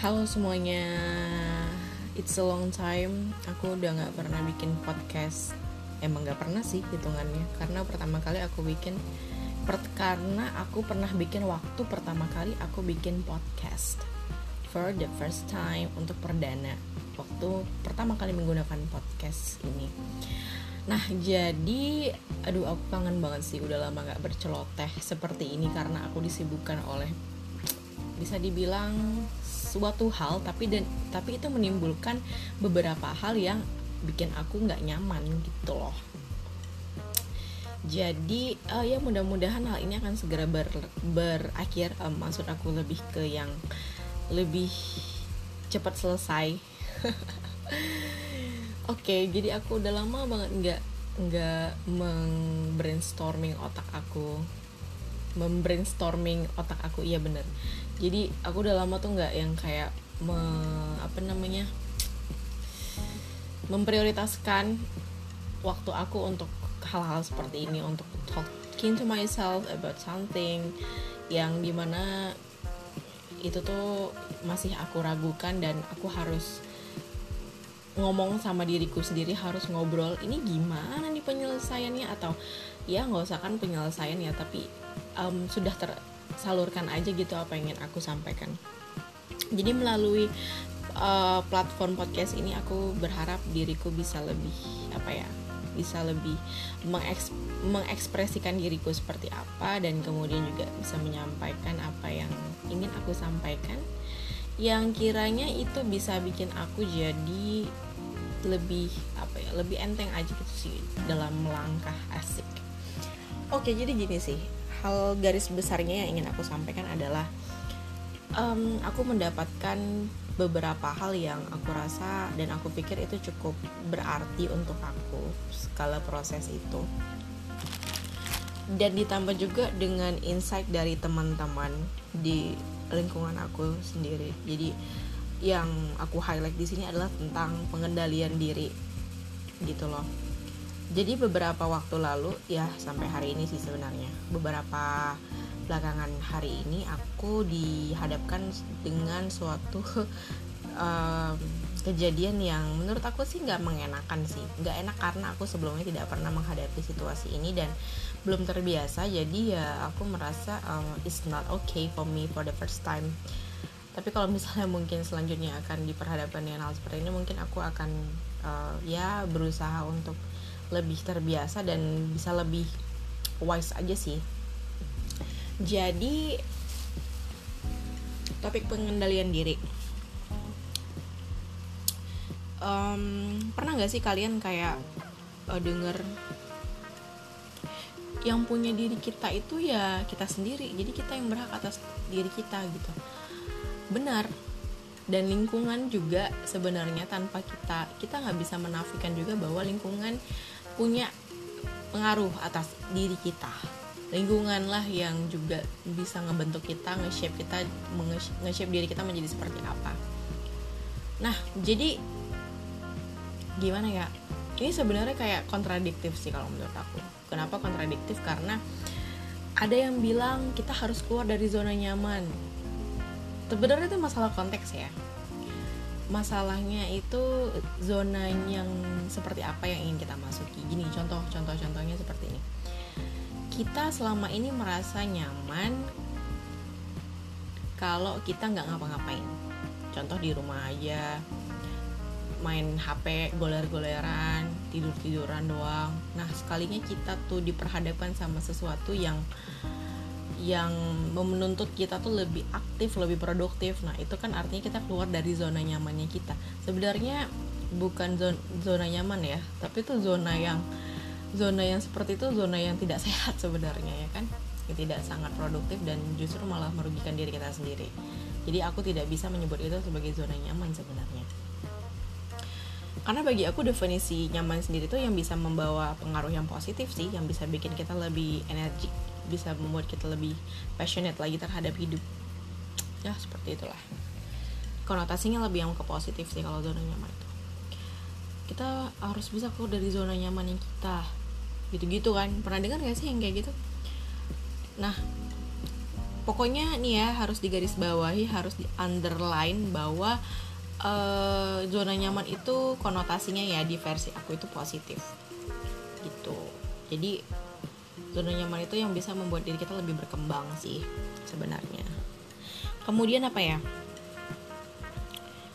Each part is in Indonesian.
Halo semuanya, it's a long time. Aku udah nggak pernah bikin podcast. Emang nggak pernah sih hitungannya, karena pertama kali aku bikin, per, karena aku pernah bikin waktu pertama kali aku bikin podcast for the first time untuk perdana waktu pertama kali menggunakan podcast ini. Nah jadi, aduh aku kangen banget sih udah lama nggak berceloteh seperti ini karena aku disibukkan oleh bisa dibilang suatu hal tapi dan tapi itu menimbulkan beberapa hal yang bikin aku nggak nyaman gitu loh. Jadi uh, ya mudah-mudahan hal ini akan segera ber, berakhir. Um, maksud aku lebih ke yang lebih cepat selesai. Oke okay, jadi aku udah lama banget nggak nggak mengbrainstorming otak aku membrainstorming otak aku. Iya bener. Jadi aku udah lama tuh nggak yang kayak me, apa namanya memprioritaskan waktu aku untuk hal-hal seperti ini untuk talking to myself about something yang di mana itu tuh masih aku ragukan dan aku harus ngomong sama diriku sendiri harus ngobrol ini gimana nih penyelesaiannya? Atau ya nggak usah kan penyelesaian ya tapi um, sudah ter salurkan aja gitu apa yang ingin aku sampaikan. Jadi melalui uh, platform podcast ini aku berharap diriku bisa lebih apa ya bisa lebih mengeks mengekspresikan diriku seperti apa dan kemudian juga bisa menyampaikan apa yang ingin aku sampaikan. Yang kiranya itu bisa bikin aku jadi lebih apa ya lebih enteng aja gitu sih dalam melangkah asik. Oke jadi gini sih hal garis besarnya yang ingin aku sampaikan adalah um, aku mendapatkan beberapa hal yang aku rasa dan aku pikir itu cukup berarti untuk aku skala proses itu. Dan ditambah juga dengan insight dari teman-teman di lingkungan aku sendiri. Jadi yang aku highlight di sini adalah tentang pengendalian diri gitu loh jadi beberapa waktu lalu ya sampai hari ini sih sebenarnya beberapa belakangan hari ini aku dihadapkan dengan suatu um, kejadian yang menurut aku sih nggak mengenakan sih. Nggak enak karena aku sebelumnya tidak pernah menghadapi situasi ini dan belum terbiasa. Jadi ya aku merasa um, it's not okay for me for the first time. Tapi kalau misalnya mungkin selanjutnya akan diperhadapkan dengan hal seperti ini mungkin aku akan uh, ya berusaha untuk lebih terbiasa dan bisa lebih wise aja sih. Jadi topik pengendalian diri. Um, pernah nggak sih kalian kayak uh, denger yang punya diri kita itu ya kita sendiri jadi kita yang berhak atas diri kita gitu. Benar. Dan lingkungan juga sebenarnya tanpa kita kita nggak bisa menafikan juga bahwa lingkungan punya pengaruh atas diri kita. Lingkungan lah yang juga bisa ngebentuk kita nge-shape kita nge-shape diri kita menjadi seperti apa. Nah jadi gimana ya? Ini sebenarnya kayak kontradiktif sih kalau menurut aku. Kenapa kontradiktif? Karena ada yang bilang kita harus keluar dari zona nyaman. Sebenarnya itu masalah konteks ya masalahnya itu zona yang seperti apa yang ingin kita masuki? Gini contoh contoh contohnya seperti ini. Kita selama ini merasa nyaman kalau kita nggak ngapa-ngapain. Contoh di rumah aja main HP goler-goleran tidur-tiduran doang. Nah sekalinya kita tuh diperhadapkan sama sesuatu yang yang menuntut kita tuh lebih aktif, lebih produktif. Nah, itu kan artinya kita keluar dari zona nyamannya kita. Sebenarnya bukan zona, zona nyaman ya, tapi itu zona yang zona yang seperti itu zona yang tidak sehat sebenarnya ya kan. Yang tidak sangat produktif dan justru malah merugikan diri kita sendiri. Jadi aku tidak bisa menyebut itu sebagai zona nyaman sebenarnya. Karena bagi aku definisi nyaman sendiri itu yang bisa membawa pengaruh yang positif sih, yang bisa bikin kita lebih energik bisa membuat kita lebih passionate lagi terhadap hidup. Ya seperti itulah. Konotasinya lebih yang ke positif sih kalau zona nyaman itu. Kita harus bisa keluar dari zona nyaman yang kita gitu-gitu kan. Pernah dengar gak sih yang kayak gitu? Nah pokoknya nih ya harus digaris bawahi harus di underline bahwa uh, zona nyaman itu konotasinya ya di versi aku itu positif. Gitu. Jadi zona nyaman itu yang bisa membuat diri kita lebih berkembang sih sebenarnya. Kemudian apa ya?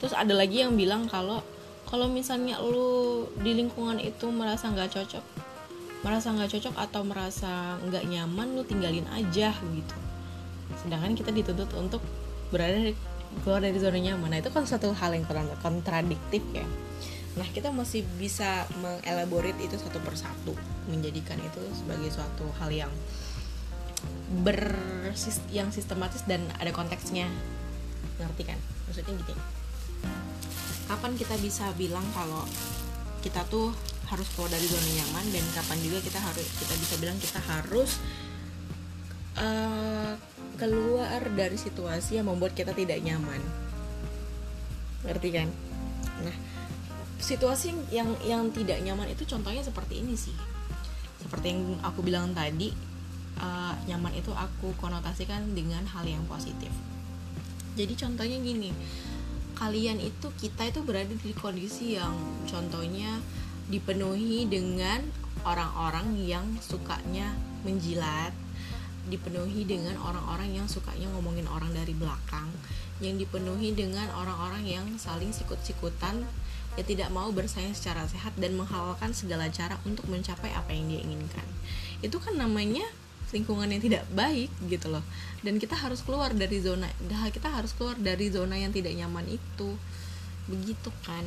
Terus ada lagi yang bilang kalau kalau misalnya lu di lingkungan itu merasa nggak cocok merasa nggak cocok atau merasa nggak nyaman lu tinggalin aja gitu. Sedangkan kita dituntut untuk berada keluar dari zona nyaman. Nah itu kan satu hal yang kontradiktif ya. Nah kita masih bisa mengelaborate itu satu persatu menjadikan itu sebagai suatu hal yang ber yang sistematis dan ada konteksnya. Ngerti kan? Maksudnya gitu kapan kita bisa bilang kalau kita tuh harus keluar dari zona nyaman dan kapan juga kita harus kita bisa bilang kita harus uh, keluar dari situasi yang membuat kita tidak nyaman. Ngerti kan? Nah situasi yang yang tidak nyaman itu contohnya seperti ini sih. Seperti yang aku bilang tadi uh, nyaman itu aku konotasikan dengan hal yang positif. Jadi contohnya gini kalian itu kita itu berada di kondisi yang contohnya dipenuhi dengan orang-orang yang sukanya menjilat dipenuhi dengan orang-orang yang sukanya ngomongin orang dari belakang yang dipenuhi dengan orang-orang yang saling sikut-sikutan ya tidak mau bersaing secara sehat dan menghalalkan segala cara untuk mencapai apa yang dia inginkan. Itu kan namanya lingkungan yang tidak baik gitu loh. Dan kita harus keluar dari zona kita harus keluar dari zona yang tidak nyaman itu. Begitu kan.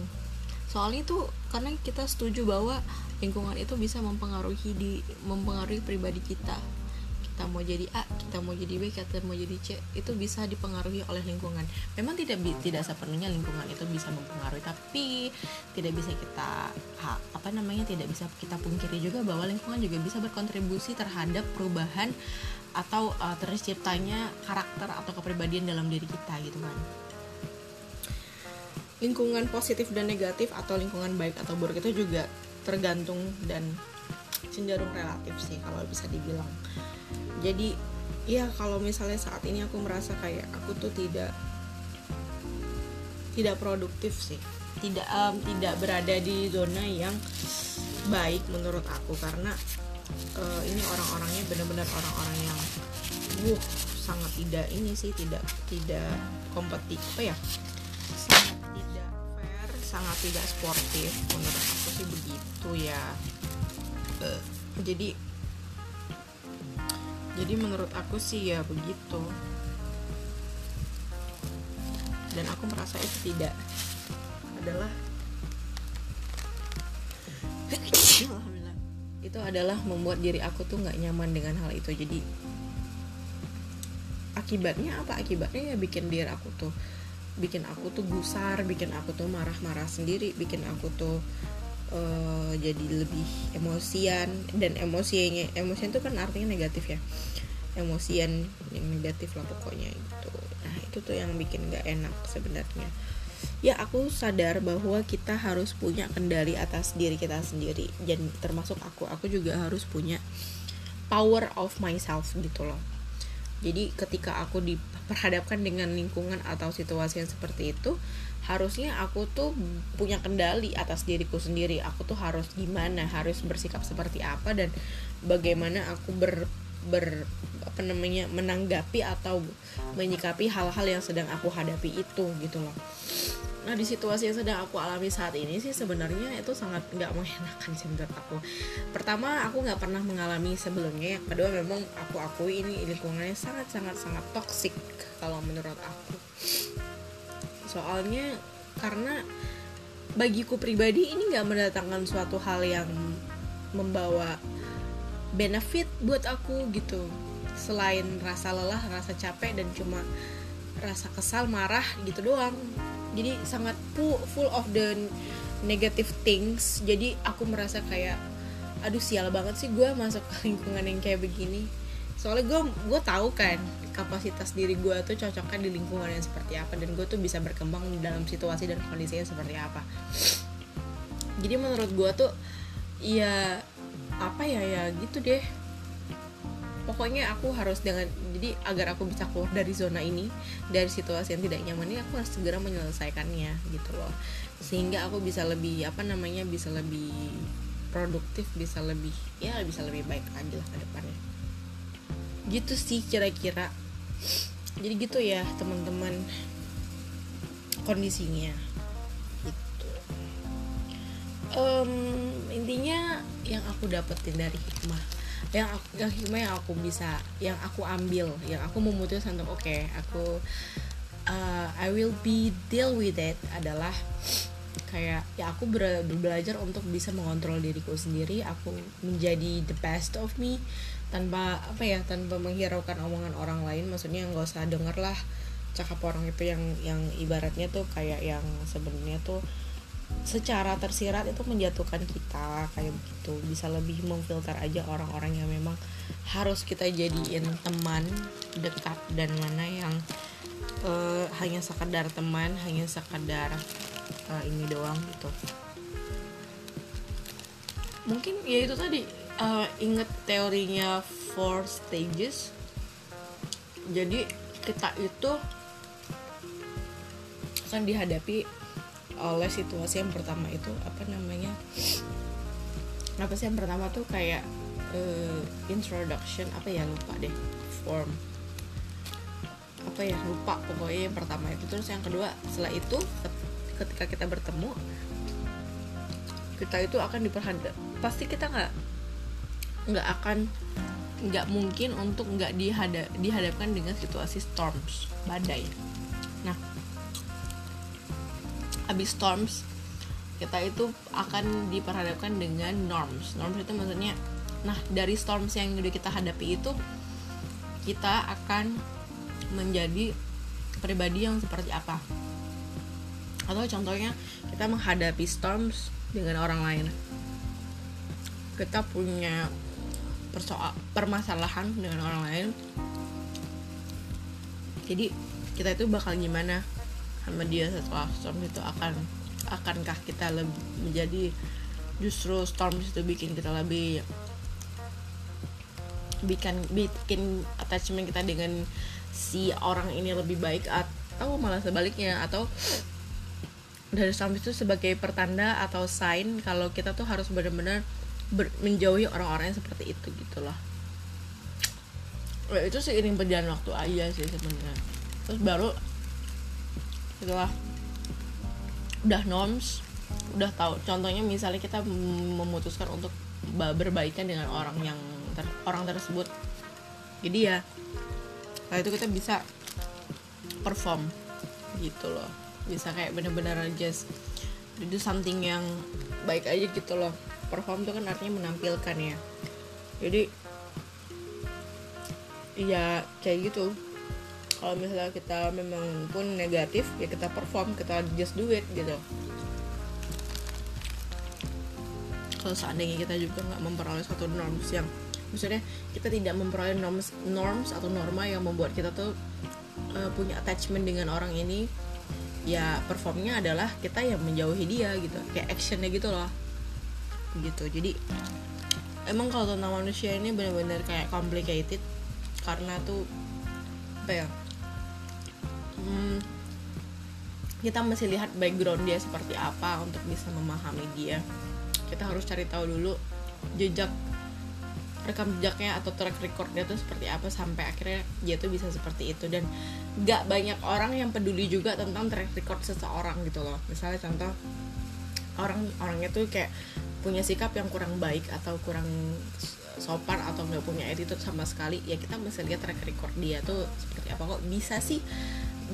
Soalnya itu karena kita setuju bahwa lingkungan itu bisa mempengaruhi di mempengaruhi pribadi kita kita mau jadi A, kita mau jadi B, kita mau jadi C, itu bisa dipengaruhi oleh lingkungan. Memang tidak tidak sepenuhnya lingkungan itu bisa mempengaruhi, tapi tidak bisa kita apa namanya tidak bisa kita pungkiri juga bahwa lingkungan juga bisa berkontribusi terhadap perubahan atau uh, terciptanya karakter atau kepribadian dalam diri kita gitu kan. Lingkungan positif dan negatif atau lingkungan baik atau buruk itu juga tergantung dan cenderung relatif sih kalau bisa dibilang jadi ya kalau misalnya saat ini aku merasa kayak aku tuh tidak tidak produktif sih. Tidak um, tidak berada di zona yang baik menurut aku. Karena uh, ini orang-orangnya benar-benar orang-orang yang wuh sangat tidak ini sih tidak tidak kompetitif apa ya? Sangat tidak fair sangat tidak sportif menurut aku sih begitu ya. Uh, jadi jadi menurut aku sih ya begitu. Dan aku merasa itu tidak adalah itu adalah membuat diri aku tuh nggak nyaman dengan hal itu. Jadi akibatnya apa? Akibatnya ya bikin diri aku tuh bikin aku tuh gusar bikin aku tuh marah-marah sendiri bikin aku tuh uh, jadi lebih emosian dan emosinya emosian itu kan artinya negatif ya. Emosian yang negatif lah pokoknya itu nah itu tuh yang bikin nggak enak sebenarnya. Ya aku sadar bahwa kita harus punya kendali atas diri kita sendiri. Dan termasuk aku aku juga harus punya power of myself gitu loh. Jadi ketika aku diperhadapkan dengan lingkungan atau situasi yang seperti itu harusnya aku tuh punya kendali atas diriku sendiri. Aku tuh harus gimana harus bersikap seperti apa dan bagaimana aku ber ber apa namanya menanggapi atau menyikapi hal-hal yang sedang aku hadapi itu gitu loh. Nah di situasi yang sedang aku alami saat ini sih sebenarnya itu sangat nggak mengenakan sih menurut aku. Pertama aku nggak pernah mengalami sebelumnya yang kedua memang aku akui ini lingkungannya sangat sangat sangat toksik kalau menurut aku soalnya karena bagiku pribadi ini nggak mendatangkan suatu hal yang membawa benefit buat aku gitu. Selain rasa lelah rasa capek dan cuma rasa kesal marah gitu doang. Jadi sangat full, of the negative things. Jadi aku merasa kayak aduh sial banget sih gue masuk ke lingkungan yang kayak begini. Soalnya gue gue tahu kan kapasitas diri gue tuh cocoknya di lingkungan yang seperti apa dan gue tuh bisa berkembang dalam situasi dan kondisinya seperti apa. Jadi menurut gue tuh ya apa ya ya gitu deh. Pokoknya aku harus dengan jadi agar aku bisa keluar dari zona ini dari situasi yang tidak nyaman ini aku harus segera menyelesaikannya gitu loh. Sehingga aku bisa lebih apa namanya bisa lebih produktif bisa lebih ya bisa lebih baik lagi lah ke depannya. Gitu sih kira-kira jadi gitu ya teman-teman kondisinya. Gitu. Um, intinya yang aku dapetin dari hikmah yang aku, yang hikmah yang aku bisa yang aku ambil yang aku memutuskan untuk oke okay, aku uh, I will be deal with it adalah kayak ya aku ber belajar untuk bisa mengontrol diriku sendiri aku menjadi the best of me tanpa apa ya tanpa menghiraukan omongan orang lain maksudnya nggak usah denger lah cakap orang itu yang yang ibaratnya tuh kayak yang sebenarnya tuh secara tersirat itu menjatuhkan kita kayak begitu bisa lebih memfilter aja orang-orang yang memang harus kita jadiin teman dekat dan mana yang uh, hanya sekedar teman hanya sekedar uh, ini doang gitu. Mungkin ya itu tadi uh, inget teorinya four stages. Jadi kita itu akan dihadapi oleh situasi yang pertama itu apa namanya? Apa sih yang pertama tuh kayak uh, introduction apa ya lupa deh form. Apa ya lupa pokoknya yang pertama itu. Terus yang kedua setelah itu ketika kita bertemu kita itu akan diperhadap pasti kita nggak nggak akan nggak mungkin untuk nggak dihadap dihadapkan dengan situasi storms badai. Nah habis storms kita itu akan diperhadapkan dengan norms. Norms itu maksudnya nah dari storms yang udah kita hadapi itu kita akan menjadi pribadi yang seperti apa atau contohnya kita menghadapi storms dengan orang lain. Kita punya persoal permasalahan dengan orang lain. Jadi kita itu bakal gimana sama dia setelah storm itu akan akankah kita lebih menjadi justru storm itu bikin kita lebih bikin bikin attachment kita dengan si orang ini lebih baik atau malah sebaliknya atau dari storm itu sebagai pertanda atau sign kalau kita tuh harus benar-benar menjauhi orang-orang yang seperti itu gitu loh. Ya, itu seiring berjalan waktu aja sih sebenarnya. Terus baru setelah udah norms udah tahu contohnya misalnya kita memutuskan untuk berbaikan dengan orang yang ter, orang tersebut. Jadi ya setelah itu kita bisa perform gitu loh bisa kayak bener-bener just do something yang baik aja gitu loh. Perform itu kan artinya menampilkan ya. Jadi ya kayak gitu. Kalau misalnya kita memang pun negatif ya kita perform kita just do it gitu. Kalau seandainya kita juga nggak memperoleh suatu norms yang maksudnya kita tidak memperoleh norms norms atau norma yang membuat kita tuh uh, punya attachment dengan orang ini ya performnya adalah kita yang menjauhi dia gitu. Kayak actionnya gitu loh. Gitu. Jadi emang kalau tentang manusia ini benar-benar kayak complicated. Karena tuh apa ya hmm, kita masih lihat background dia seperti apa untuk bisa memahami dia. Kita harus cari tahu dulu jejak rekam jejaknya atau track recordnya tuh seperti apa sampai akhirnya dia tuh bisa seperti itu. Dan gak banyak orang yang peduli juga tentang track record seseorang gitu loh. Misalnya contoh orang orangnya tuh kayak punya sikap yang kurang baik atau kurang sopan atau nggak punya attitude sama sekali ya kita mesti lihat track record dia tuh seperti apa. Kok bisa sih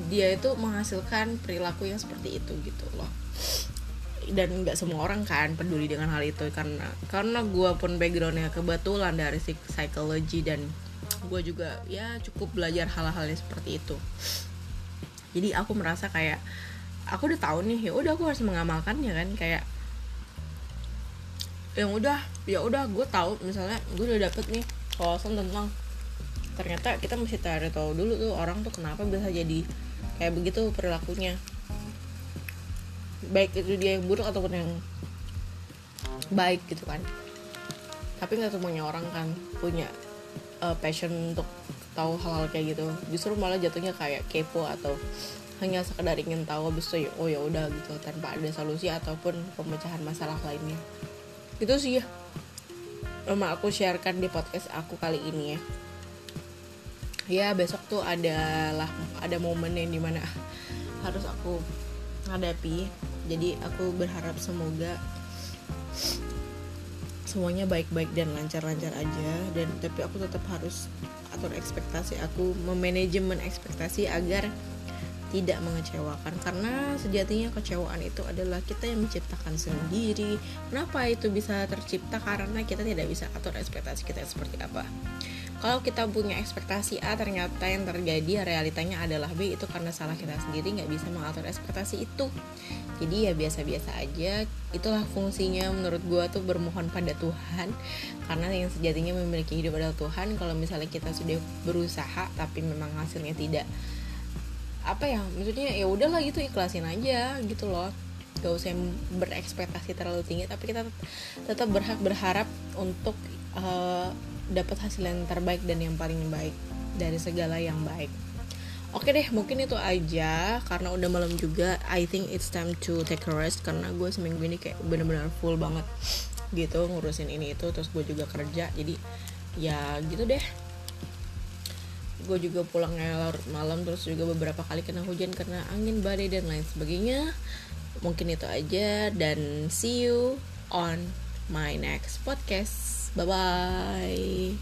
dia itu menghasilkan perilaku yang seperti itu gitu loh dan nggak semua orang kan peduli dengan hal itu. Karena karena gue pun backgroundnya kebetulan dari psikologi dan gue juga ya cukup belajar hal-hal yang seperti itu. Jadi aku merasa kayak aku udah tahu nih ya udah aku harus mengamalkannya kan kayak yang udah ya udah gue tahu misalnya gue udah dapet nih wawasan tentang ternyata kita mesti cari tahu dulu tuh orang tuh kenapa bisa jadi kayak begitu perilakunya baik itu dia yang buruk ataupun yang baik gitu kan. Tapi nggak semuanya orang kan punya uh, passion untuk tahu hal-hal kayak gitu. Justru malah jatuhnya kayak kepo atau hanya sekedar ingin tahu habis itu ya, oh ya udah gitu tanpa ada solusi ataupun pemecahan masalah lainnya. Itu sih ya. Lama aku sharekan di podcast aku kali ini ya. Ya besok tuh adalah ada momen yang di mana harus aku hadapi jadi aku berharap semoga semuanya baik-baik dan lancar-lancar aja. Dan tapi aku tetap harus atur ekspektasi aku memanajemen ekspektasi agar tidak mengecewakan. Karena sejatinya kecewaan itu adalah kita yang menciptakan sendiri. Kenapa itu bisa tercipta? Karena kita tidak bisa atur ekspektasi kita seperti apa kalau kita punya ekspektasi A ternyata yang terjadi realitanya adalah B itu karena salah kita sendiri nggak bisa mengatur ekspektasi itu. Jadi ya biasa-biasa aja. Itulah fungsinya menurut gue tuh bermohon pada Tuhan. Karena yang sejatinya memiliki hidup adalah Tuhan. Kalau misalnya kita sudah berusaha tapi memang hasilnya tidak apa ya maksudnya ya udahlah gitu ikhlasin aja gitu loh. Gak usah berekspektasi terlalu tinggi tapi kita tetap berhak berharap untuk uh, dapat hasil yang terbaik dan yang paling baik dari segala yang baik. Oke deh, mungkin itu aja. Karena udah malam juga. I think it's time to take a rest. Karena gue seminggu ini kayak bener-bener full banget gitu ngurusin ini itu. Terus gue juga kerja jadi ya gitu deh. Gue juga pulangnya larut malam terus juga beberapa kali kena hujan karena angin badai dan lain sebagainya. Mungkin itu aja dan see you on my next podcast bye bye